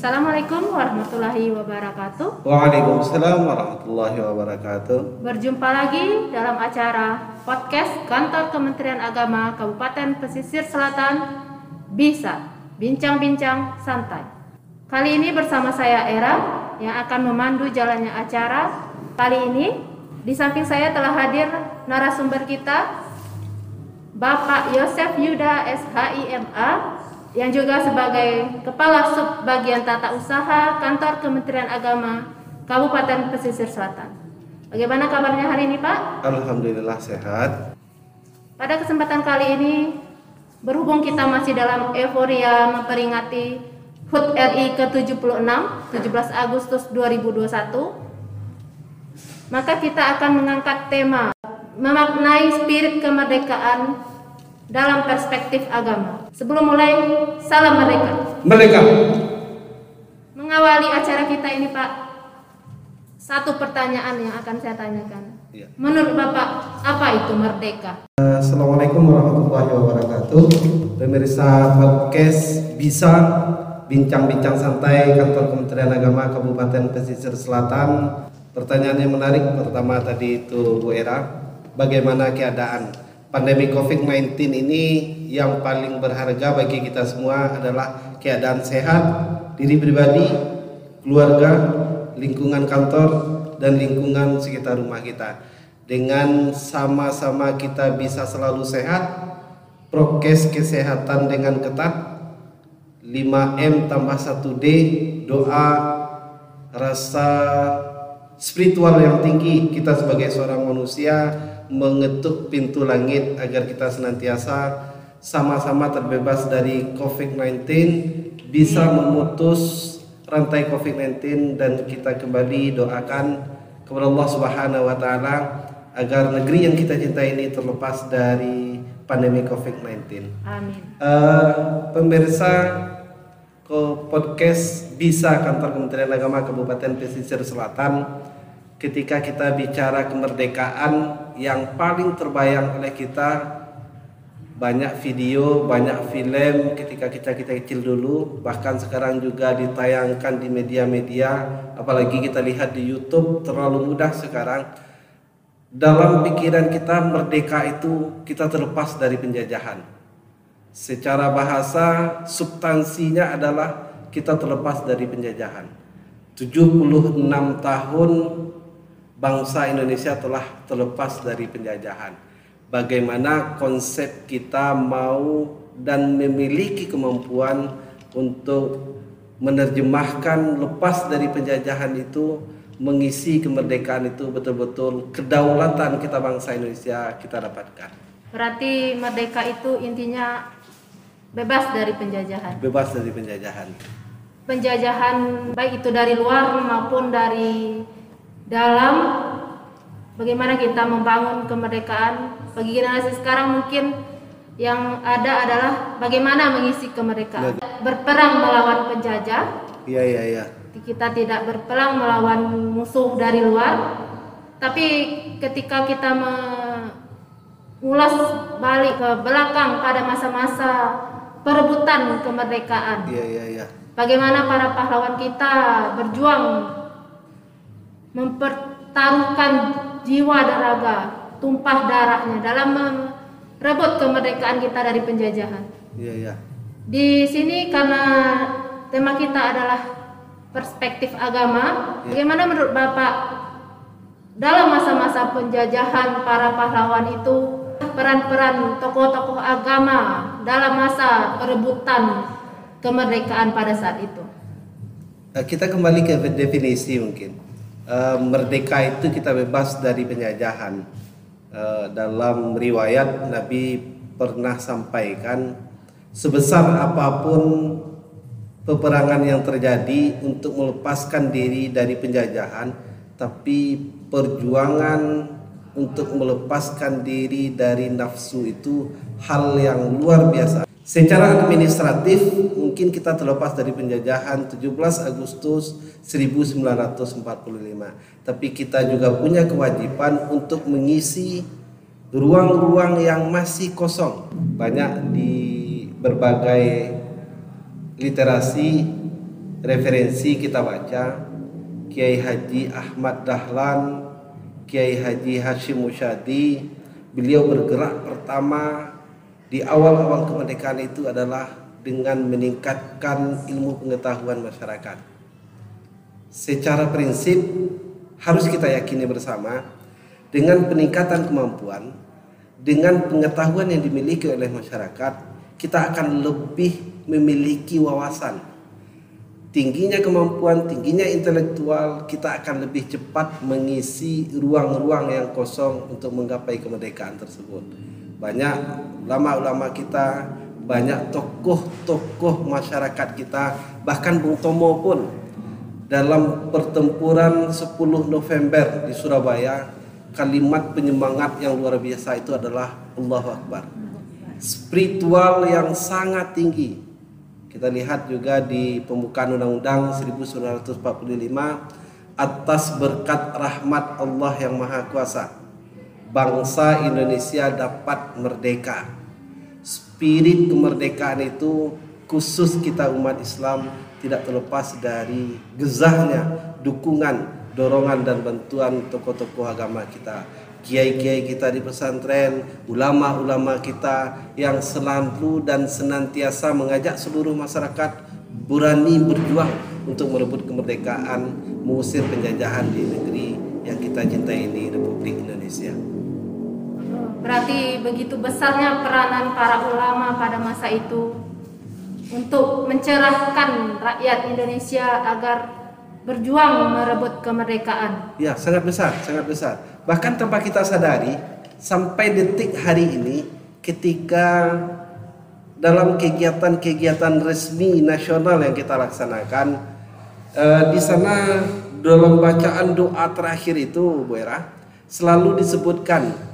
Assalamualaikum warahmatullahi wabarakatuh. Waalaikumsalam warahmatullahi wabarakatuh. Berjumpa lagi dalam acara podcast Kantor Kementerian Agama Kabupaten Pesisir Selatan Bisa Bincang-bincang Santai. Kali ini bersama saya Era yang akan memandu jalannya acara. Kali ini di samping saya telah hadir narasumber kita Bapak Yosef Yuda SHIMA yang juga sebagai Kepala Sub Bagian Tata Usaha Kantor Kementerian Agama Kabupaten Pesisir Selatan. Bagaimana kabarnya hari ini Pak? Alhamdulillah sehat. Pada kesempatan kali ini, berhubung kita masih dalam euforia memperingati HUT RI ke-76, 17 Agustus 2021, maka kita akan mengangkat tema memaknai spirit kemerdekaan dalam perspektif agama. Sebelum mulai, salam merdeka. Merdeka. Mengawali acara kita ini, Pak, satu pertanyaan yang akan saya tanyakan. Ya. Menurut Bapak, apa itu merdeka? Assalamualaikum warahmatullahi wabarakatuh. Pemirsa podcast bisa bincang-bincang santai kantor Kementerian Agama Kabupaten Pesisir Selatan. Pertanyaan yang menarik pertama tadi itu Bu Era, bagaimana keadaan pandemi COVID-19 ini yang paling berharga bagi kita semua adalah keadaan sehat diri pribadi, keluarga, lingkungan kantor dan lingkungan sekitar rumah kita. Dengan sama-sama kita bisa selalu sehat, prokes kesehatan dengan ketat, 5M tambah 1D, doa, rasa spiritual yang tinggi kita sebagai seorang manusia mengetuk pintu langit agar kita senantiasa sama-sama terbebas dari COVID-19 bisa memutus rantai COVID-19 dan kita kembali doakan kepada Allah Subhanahu wa taala agar negeri yang kita cintai ini terlepas dari pandemi COVID-19. Amin. Uh, pemirsa ke podcast bisa kantor Kementerian Agama Kabupaten Pesisir Selatan ketika kita bicara kemerdekaan yang paling terbayang oleh kita banyak video, banyak film ketika kita kita kecil dulu, bahkan sekarang juga ditayangkan di media-media, apalagi kita lihat di YouTube terlalu mudah sekarang. Dalam pikiran kita merdeka itu kita terlepas dari penjajahan. Secara bahasa substansinya adalah kita terlepas dari penjajahan. 76 tahun bangsa Indonesia telah terlepas dari penjajahan. Bagaimana konsep kita mau dan memiliki kemampuan untuk menerjemahkan lepas dari penjajahan itu mengisi kemerdekaan itu betul-betul kedaulatan kita bangsa Indonesia kita dapatkan. Berarti merdeka itu intinya bebas dari penjajahan. Bebas dari penjajahan. Penjajahan baik itu dari luar maupun dari dalam bagaimana kita membangun kemerdekaan. Bagi generasi sekarang mungkin yang ada adalah bagaimana mengisi kemerdekaan. Berperang melawan penjajah. Iya iya iya. Kita tidak berperang melawan musuh dari luar. Tapi ketika kita mengulas balik ke belakang pada masa-masa perebutan kemerdekaan. Iya iya iya. Bagaimana para pahlawan kita berjuang mempertaruhkan jiwa dan raga, tumpah darahnya dalam merebut kemerdekaan kita dari penjajahan. Iya, iya. Di sini karena tema kita adalah perspektif agama, ya. bagaimana menurut Bapak dalam masa-masa penjajahan para pahlawan itu peran-peran tokoh-tokoh agama dalam masa perebutan kemerdekaan pada saat itu? Eh, kita kembali ke definisi mungkin uh, merdeka itu kita bebas dari penjajahan. Uh, dalam riwayat Nabi pernah sampaikan sebesar apa pun peperangan yang terjadi untuk melepaskan diri dari penjajahan, tapi perjuangan untuk melepaskan diri dari nafsu itu hal yang luar biasa. Secara administratif mungkin kita terlepas dari penjajahan 17 Agustus 1945. Tapi kita juga punya kewajiban untuk mengisi ruang-ruang yang masih kosong. Banyak di berbagai literasi referensi kita baca Kiai Haji Ahmad Dahlan, Kiai Haji Hashim Musyadi, beliau bergerak pertama di awal-awal kemerdekaan itu adalah dengan meningkatkan ilmu pengetahuan masyarakat. Secara prinsip harus kita yakini bersama dengan peningkatan kemampuan, dengan pengetahuan yang dimiliki oleh masyarakat, kita akan lebih memiliki wawasan tingginya kemampuan, tingginya intelektual, kita akan lebih cepat mengisi ruang-ruang yang kosong untuk menggapai kemerdekaan tersebut. Banyak ulama-ulama kita, banyak tokoh-tokoh masyarakat kita, bahkan Bung Tomo pun dalam pertempuran 10 November di Surabaya, kalimat penyemangat yang luar biasa itu adalah Allahu Akbar. Spiritual yang sangat tinggi kita lihat juga di pembukaan Undang-Undang 1945 atas berkat rahmat Allah yang Maha Kuasa bangsa Indonesia dapat merdeka. Spirit kemerdekaan itu khusus kita umat Islam tidak terlepas dari gezahnya dukungan, dorongan dan bantuan tokoh-tokoh agama kita kiai-kiai kita di pesantren, ulama-ulama kita yang selalu dan senantiasa mengajak seluruh masyarakat berani berjuang untuk merebut kemerdekaan, mengusir penjajahan di negeri yang kita cintai ini, Republik Indonesia. Berarti begitu besarnya peranan para ulama pada masa itu untuk mencerahkan rakyat Indonesia agar berjuang merebut kemerdekaan. Ya, sangat besar, sangat besar. Bahkan tanpa kita sadari, sampai detik hari ini, ketika dalam kegiatan-kegiatan resmi nasional yang kita laksanakan, eh, di sana dalam bacaan doa terakhir itu, Bu Era, selalu disebutkan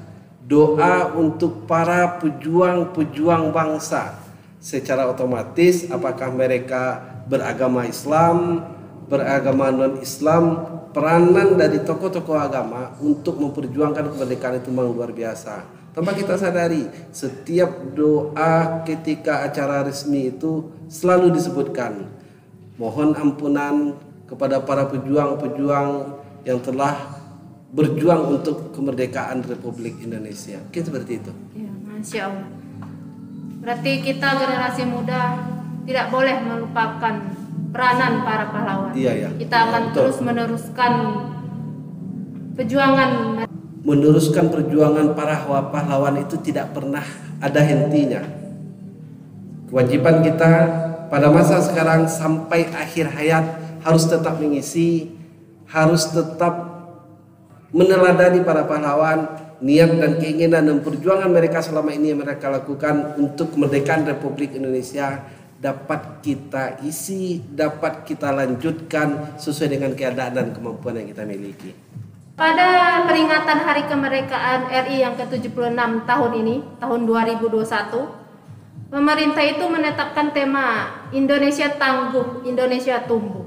doa untuk para pejuang-pejuang bangsa. Secara otomatis, apakah mereka beragama Islam, beragama non-Islam, peranan dari tokoh-tokoh agama untuk memperjuangkan kemerdekaan itu memang luar biasa. Tanpa kita sadari, setiap doa ketika acara resmi itu selalu disebutkan mohon ampunan kepada para pejuang-pejuang yang telah berjuang untuk kemerdekaan Republik Indonesia. Mungkin seperti itu. Ya, Masya Allah. Berarti kita generasi muda tidak boleh melupakan peranan para pahlawan. Iya, iya. Kita akan Betul. terus meneruskan perjuangan meneruskan perjuangan para pahlawan itu tidak pernah ada hentinya. Kewajiban kita pada masa sekarang sampai akhir hayat harus tetap mengisi, harus tetap meneladani para pahlawan, niat dan keinginan dan perjuangan mereka selama ini yang mereka lakukan untuk kemerdekaan Republik Indonesia dapat kita isi, dapat kita lanjutkan sesuai dengan keadaan dan kemampuan yang kita miliki. Pada peringatan Hari Kemerdekaan RI yang ke-76 tahun ini, tahun 2021, pemerintah itu menetapkan tema Indonesia Tangguh, Indonesia Tumbuh.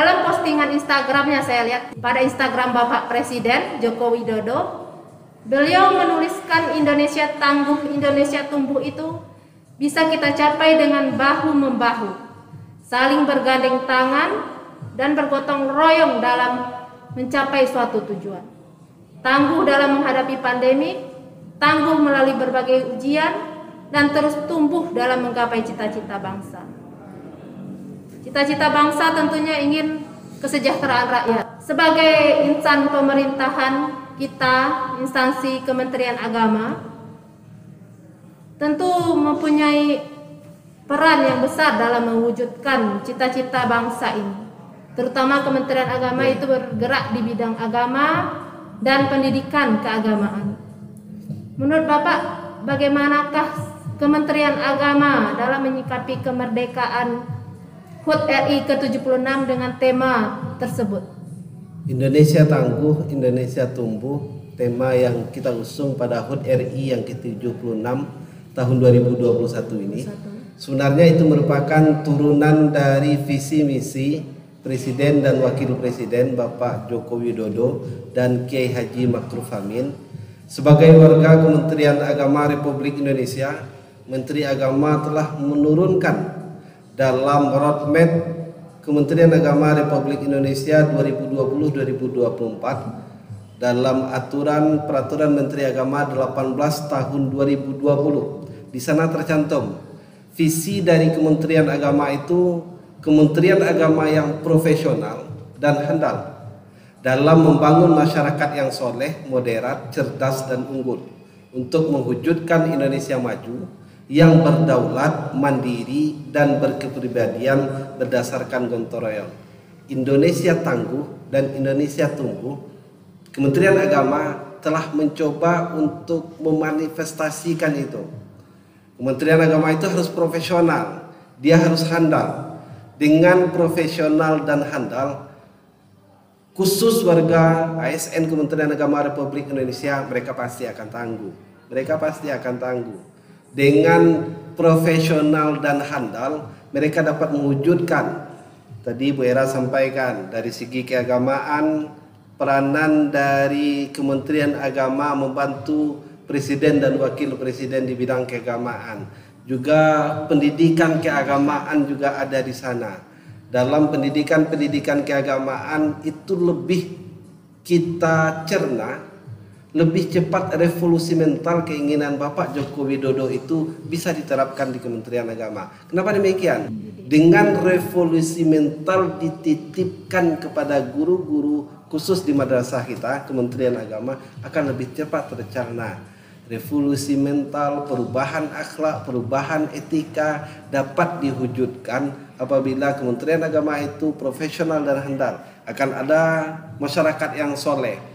Dalam postingan Instagramnya saya lihat, pada Instagram Bapak Presiden Joko Widodo, beliau menuliskan Indonesia Tangguh, Indonesia Tumbuh itu bisa kita capai dengan bahu membahu, saling bergandeng tangan dan bergotong royong dalam mencapai suatu tujuan. Tangguh dalam menghadapi pandemi, tangguh melalui berbagai ujian, dan terus tumbuh dalam menggapai cita-cita bangsa. Cita-cita bangsa tentunya ingin kesejahteraan rakyat. Sebagai insan pemerintahan kita, instansi Kementerian Agama, tentu mempunyai peran yang besar dalam mewujudkan cita-cita bangsa ini. Terutama Kementerian Agama itu bergerak di bidang agama dan pendidikan keagamaan. Menurut Bapak, bagaimanakah Kementerian Agama dalam menyikapi kemerdekaan HUT RI ke-76 dengan tema tersebut? Indonesia tangguh, Indonesia tumbuh, tema yang kita usung pada HUT RI yang ke-76 tahun 2021 ini. Sebenarnya itu merupakan turunan dari visi misi Presiden dan Wakil Presiden Bapak Joko Widodo dan Kiai Haji Makruf Amin. Sebagai warga Kementerian Agama Republik Indonesia Menteri Agama telah menurunkan dalam roadmap Kementerian Agama Republik Indonesia 2020-2024 dalam aturan peraturan Menteri Agama 18 tahun 2020. Di sana tercantum visi dari Kementerian Agama itu Kementerian Agama yang profesional dan handal dalam membangun masyarakat yang soleh, moderat, cerdas dan unggul untuk mewujudkan Indonesia maju yang berdaulat, mandiri, dan berkepribadian berdasarkan gotong royong. Indonesia tangguh dan Indonesia tumbuh. Kementerian Agama telah mencoba untuk memanifestasikan itu. Kementerian Agama itu harus profesional, dia harus handal. Dengan profesional dan handal, khusus warga ASN Kementerian Agama Republik Indonesia, mereka pasti akan tangguh. Mereka pasti akan tangguh dengan profesional dan handal mereka dapat mewujudkan tadi Bu Era sampaikan dari segi keagamaan peranan dari Kementerian Agama membantu presiden dan wakil presiden di bidang keagamaan. Juga pendidikan keagamaan juga ada di sana. Dalam pendidikan-pendidikan keagamaan itu lebih kita cerna lebih cepat revolusi mental keinginan Bapak Joko Widodo itu bisa diterapkan di Kementerian Agama. Kenapa demikian? Dengan revolusi mental dititipkan kepada guru-guru khusus di madrasah kita, Kementerian Agama akan lebih cepat tercerna. Revolusi mental, perubahan akhlak, perubahan etika dapat diwujudkan apabila Kementerian Agama itu profesional dan handal. Akan ada masyarakat yang soleh,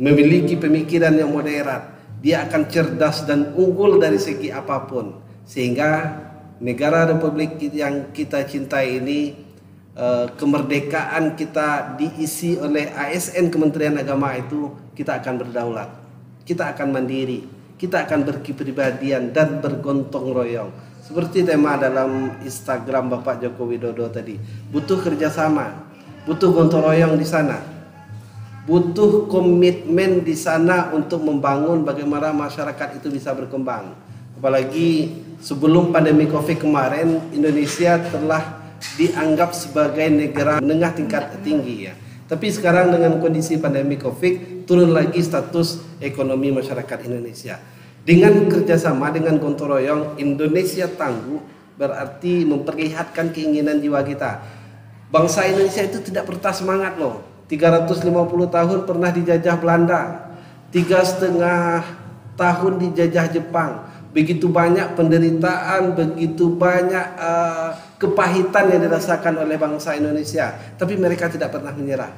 memiliki pemikiran yang moderat, dia akan cerdas dan unggul dari segi apa pun. Sehingga negara republik yang kita cintai ini eh, kemerdekaan kita diisi oleh ASN Kementerian Agama itu kita akan berdaulat. Kita akan mandiri, kita akan berkepribadian dan bergontong royong. Seperti tema dalam Instagram Bapak Joko Widodo tadi, butuh kerjasama, butuh gontong royong di sana butuh komitmen di sana untuk membangun bagaimana masyarakat itu bisa berkembang. Apalagi sebelum pandemi Covid kemarin Indonesia telah dianggap sebagai negara menengah tingkat tinggi ya. Tapi sekarang dengan kondisi pandemi Covid turun lagi status ekonomi masyarakat Indonesia. Dengan kerjasama dengan gotong royong Indonesia tangguh berarti memperlihatkan keinginan jiwa kita. Bangsa Indonesia itu tidak pernah semangat loh 350 tahun pernah dijajah Belanda, tiga setengah tahun dijajah Jepang. Begitu banyak penderitaan, begitu banyak uh, kepahitan yang dirasakan oleh bangsa Indonesia, tapi mereka tidak pernah menyerah.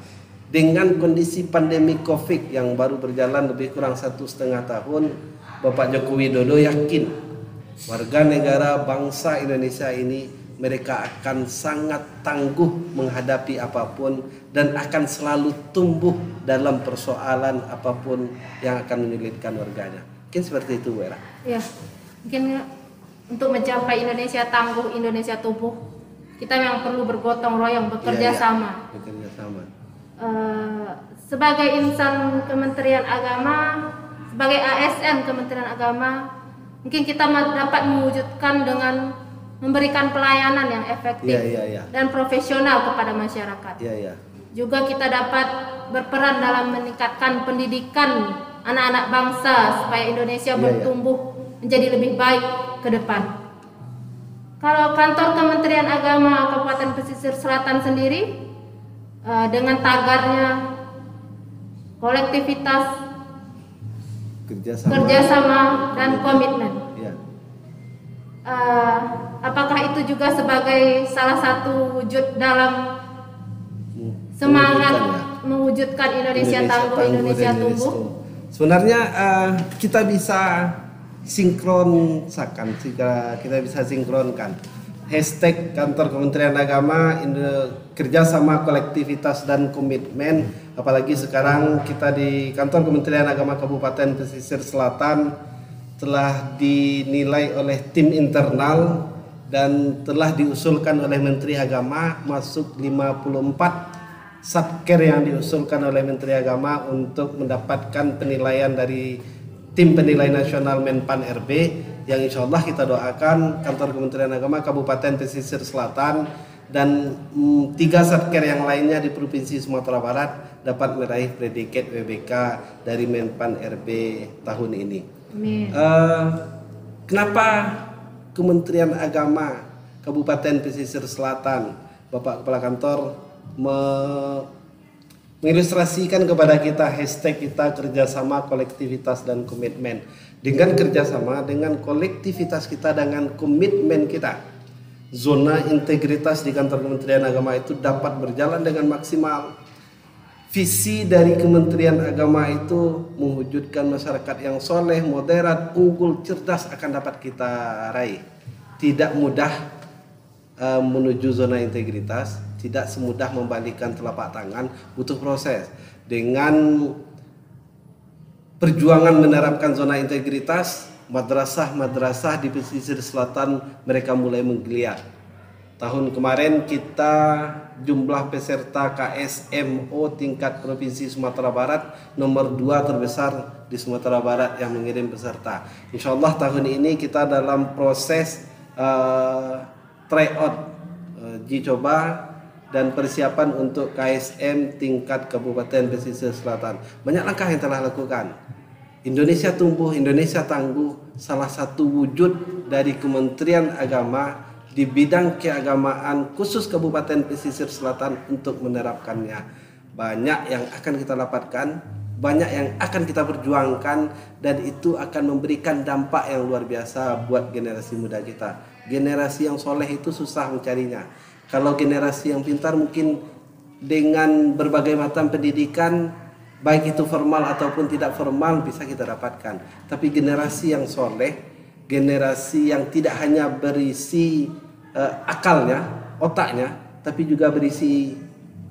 Dengan kondisi pandemi COVID yang baru berjalan lebih kurang satu setengah tahun, Bapak Joko Widodo yakin warga negara bangsa Indonesia ini mereka akan sangat tangguh menghadapi apa pun dan akan selalu tumbuh dalam persoalan apa pun yang akan menyulitkan warganya. Mungkin seperti itu, Wera. Ya, mungkin untuk mencapai Indonesia tangguh, Indonesia tumbuh, kita yang perlu bergotong royong, bekerja ya, ya. sama. Bekerja sama. Uh, sebagai insan Kementerian Agama, sebagai ASN Kementerian Agama, mungkin kita dapat mewujudkan dengan memberikan pelayanan yang efektif yeah, yeah, yeah. dan profesional kepada masyarakat. Yeah, yeah. Juga kita dapat berperan dalam meningkatkan pendidikan anak-anak bangsa supaya Indonesia yeah, ya. bertumbuh yeah. menjadi lebih baik ke depan. Kalau kantor Kementerian Agama Kabupaten Pesisir Selatan sendiri uh, dengan tagarnya kolektivitas kerjasama, kerjasama dan komitmen. Yeah. Uh, apakah itu juga sebagai salah satu wujud dalam semangat mewujudkan, ya. mewujudkan Indonesia, Indonesia tangguh, Indonesia, Indonesia tumbuh? Sebenarnya uh, kita bisa sinkronkan, kita bisa sinkronkan hashtag kantor Kementerian Agama Indo, kerjasama kolektivitas dan komitmen apalagi sekarang kita di kantor Kementerian Agama Kabupaten Pesisir Selatan telah dinilai oleh tim internal dan telah diusulkan oleh Menteri Agama masuk 54 satker yang diusulkan oleh Menteri Agama untuk mendapatkan penilaian dari tim penilai nasional Menpan RB yang insya Allah kita doakan kantor Kementerian Agama Kabupaten Pesisir Selatan dan mm, tiga satker yang lainnya di Provinsi Sumatera Barat dapat meraih predikat WBK dari Menpan RB tahun ini. Uh, kenapa Kementerian Agama Kabupaten Pesisir Selatan, Bapak Kepala Kantor me mengilustrasikan kepada kita hashtag kita kerjasama kolektivitas dan komitmen. Dengan kerjasama dengan kolektivitas kita dengan komitmen kita zona integritas di kantor Kementerian Agama itu dapat berjalan dengan maksimal visi dari Kementerian Agama itu mewujudkan masyarakat yang soleh, moderat, unggul, cerdas akan dapat kita raih tidak mudah uh, menuju zona integritas tidak semudah membalikkan telapak tangan, butuh proses. Dengan perjuangan menerapkan zona integritas, madrasah-madrasah di pesisir selatan mereka mulai menggeliat. Tahun kemarin kita jumlah peserta KSMO tingkat Provinsi Sumatera Barat nomor 2 terbesar di Sumatera Barat yang mengirim peserta. Insya Allah tahun ini kita dalam proses uh, tryout uh, coba dan persiapan untuk KSM tingkat Kabupaten Pesisir Selatan. Banyak langkah yang telah lakukan. Indonesia tumbuh, Indonesia tangguh, salah satu wujud dari Kementerian Agama di bidang keagamaan khusus Kabupaten Pesisir Selatan untuk menerapkannya. Banyak yang akan kita dapatkan, banyak yang akan kita perjuangkan dan itu akan memberikan dampak yang luar biasa buat generasi muda kita. Generasi yang soleh itu susah mencarinya kalau generasi yang pintar mungkin dengan berbagai macam pendidikan baik itu formal ataupun tidak formal bisa kita dapatkan. Tapi generasi yang soleh, generasi yang tidak hanya berisi uh, akalnya, otaknya, tapi juga berisi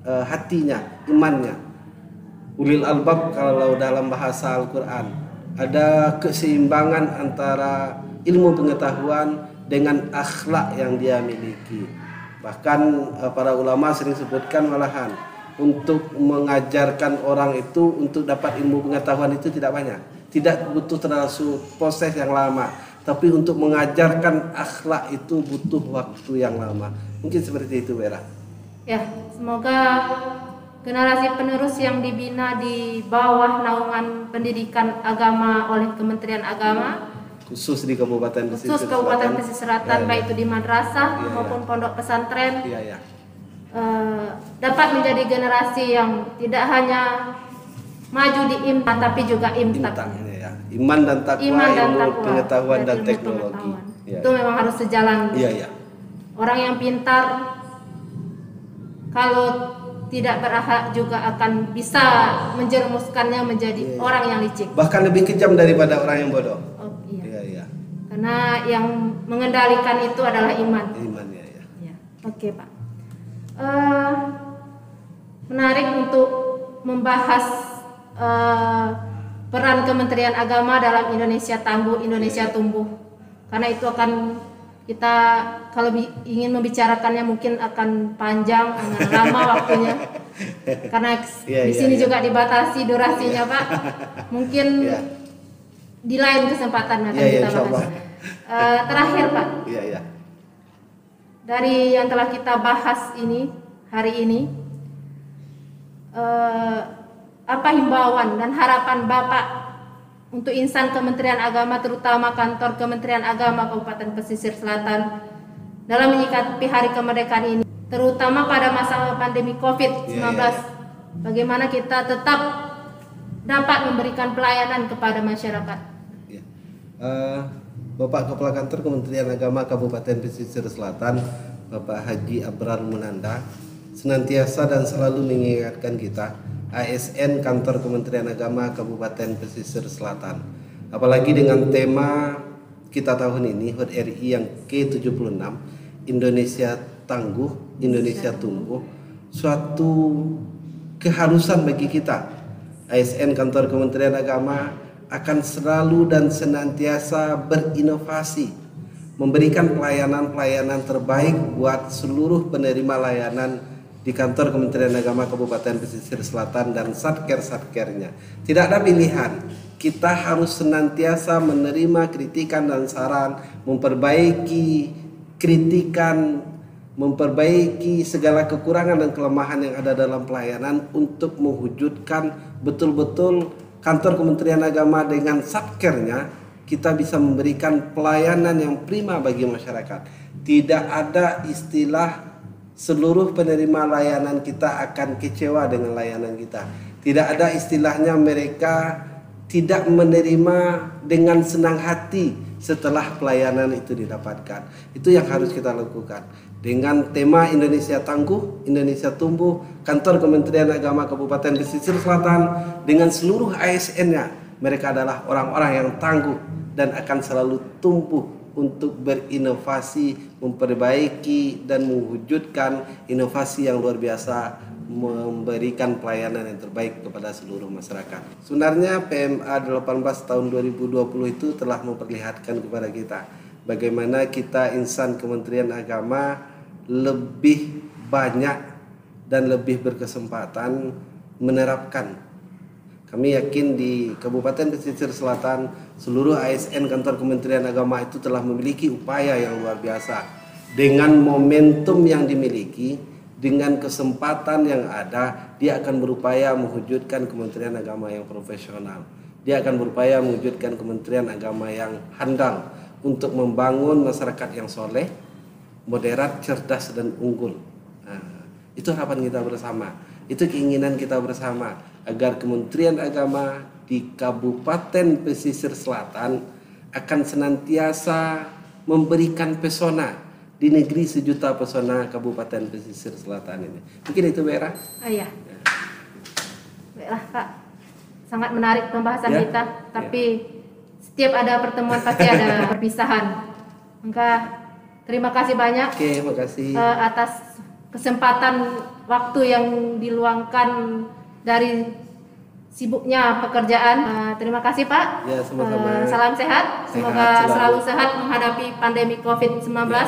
uh, hatinya, imannya. Ulil albab kalau dalam bahasa Al-Quran ada keseimbangan antara ilmu pengetahuan dengan akhlak yang dia miliki. Bahkan uh, para ulama sering sebutkan malahan untuk mengajarkan orang itu untuk dapat ilmu pengetahuan itu tidak banyak. Tidak butuh terlalu proses yang lama, tapi untuk mengajarkan akhlak itu butuh waktu yang lama. Mungkin seperti itu, Vera. Ya, semoga generasi penerus yang dibina di bawah naungan pendidikan agama oleh Kementerian Agama khusus di Kabupaten Pesisir khusus Kabupaten Pesisir Selatan ya, baik ya. itu di madrasah ya, maupun ya. pondok pesantren ya, ya. Uh, dapat menjadi generasi yang tidak hanya maju di iman tapi juga imtak. ya. Iman dan takwa, iman dan takwa pengetahuan dan, teknologi. Ya, itu memang harus sejalan. Iya, iya. Orang yang pintar kalau tidak berakhlak juga akan bisa menjerumuskannya menjadi ya, ya. orang yang licik. Bahkan lebih kejam daripada orang yang bodoh. Karena yang mengendalikan itu adalah iman. Iman ya. ya. ya. Oke pak. Uh, menarik untuk membahas uh, peran Kementerian Agama dalam Indonesia tangguh, Indonesia tumbuh. Karena itu akan kita kalau ingin membicarakannya mungkin akan panjang, akan lama waktunya. Karena yeah, di iya, sini yeah, juga dibatasi durasinya, Pak. Mungkin yeah. di lain kesempatan akan yeah, kita bahas. Uh, terakhir Pak. Iya iya. Dari yang telah kita bahas ini hari ini, uh, apa himbauan dan harapan Bapak untuk insan Kementerian Agama terutama kantor Kementerian Agama Kabupaten Pesisir Selatan dalam menyikapi hari kemerdekaan ini, terutama pada masa pandemi COVID-19, yeah, yeah. bagaimana kita tetap dapat memberikan pelayanan kepada masyarakat. Yeah. Uh, Bapak Kepala Kantor Kementerian Agama Kabupaten Pesisir Selatan, Bapak Haji Abrar Munanda, senantiasa dan selalu mengingatkan kita ASN Kantor Kementerian Agama Kabupaten Pesisir Selatan. Apalagi dengan tema kita tahun ini HUT RI yang ke-76 Indonesia Tangguh, Indonesia Tumbuh, suatu keharusan bagi kita ASN Kantor Kementerian Agama akan selalu dan senantiasa berinovasi, memberikan pelayanan-pelayanan terbaik buat seluruh penerima layanan di kantor Kementerian Agama Kabupaten Pesisir Selatan dan satker-satkernya. Tidak ada pilihan. Kita harus senantiasa menerima kritikan dan saran, memperbaiki kritikan memperbaiki segala kekurangan dan kelemahan yang ada dalam pelayanan untuk mewujudkan betul-betul kantor Kementerian Agama dengan satkernya kita bisa memberikan pelayanan yang prima bagi masyarakat. Tidak ada istilah seluruh penerima layanan kita akan kecewa dengan layanan kita. Tidak ada istilahnya mereka tidak menerima dengan senang hati setelah pelayanan itu didapatkan. Itu yang harus kita lakukan. Dengan tema Indonesia Tangguh, Indonesia Tumbuh, Kantor Kementerian Agama Kabupaten Pesisir Selatan dengan seluruh ASN-nya, mereka adalah orang-orang yang tangguh dan akan selalu tumbuh untuk berinovasi, memperbaiki dan mewujudkan inovasi yang luar biasa memberikan pelayanan yang terbaik kepada seluruh masyarakat. Sebenarnya PMA 18 tahun 2020 itu telah memperlihatkan kepada kita bagaimana kita insan Kementerian Agama lebih banyak dan lebih berkesempatan menerapkan kami yakin di Kabupaten Pesisir Selatan seluruh ASN kantor Kementerian Agama itu telah memiliki upaya yang luar biasa. Dengan momentum yang dimiliki dengan kesempatan yang ada dia akan berupaya mewujudkan Kementerian Agama yang profesional. Dia akan berupaya mewujudkan Kementerian Agama yang handal untuk membangun masyarakat yang soleh moderat cerdas dan unggul. Nah, itu harapan kita bersama. Itu keinginan kita bersama agar Kementerian Agama di Kabupaten Pesisir Selatan akan senantiasa memberikan pesona di negeri sejuta pesona Kabupaten Pesisir Selatan ini. Mungkin itu Vera. Oh iya. Ya. Baiklah Pak, sangat menarik pembahasan ya? kita. Tapi ya. setiap ada pertemuan pasti ada perpisahan. Maka terima kasih banyak. Oke, terima kasih. Uh, atas kesempatan waktu yang diluangkan dari sibuknya pekerjaan. Uh, terima kasih Pak. Ya, sama-sama. Uh, salam sehat. Semoga selalu. selalu sehat menghadapi pandemi COVID-19 ya.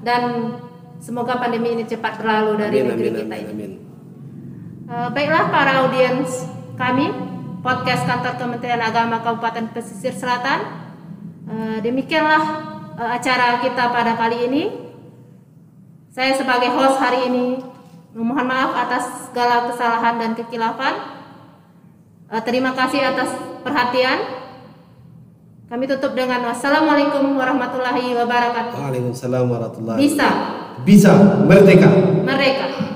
dan semoga pandemi ini cepat berlalu dari amin, negeri amin, kita ini. Amin. Uh, baiklah para audiens kami podcast kantor Kementerian Agama Kabupaten Pesisir Selatan. Uh, demikianlah uh, acara kita pada kali ini. Saya sebagai host hari ini Memohon maaf atas segala kesalahan dan kekilafan. Uh, terima kasih atas perhatian. Kami tutup dengan wassalamualaikum warahmatullahi wabarakatuh. Waalaikumsalam warahmatullahi Bisa. Bisa merdeka. Merdeka.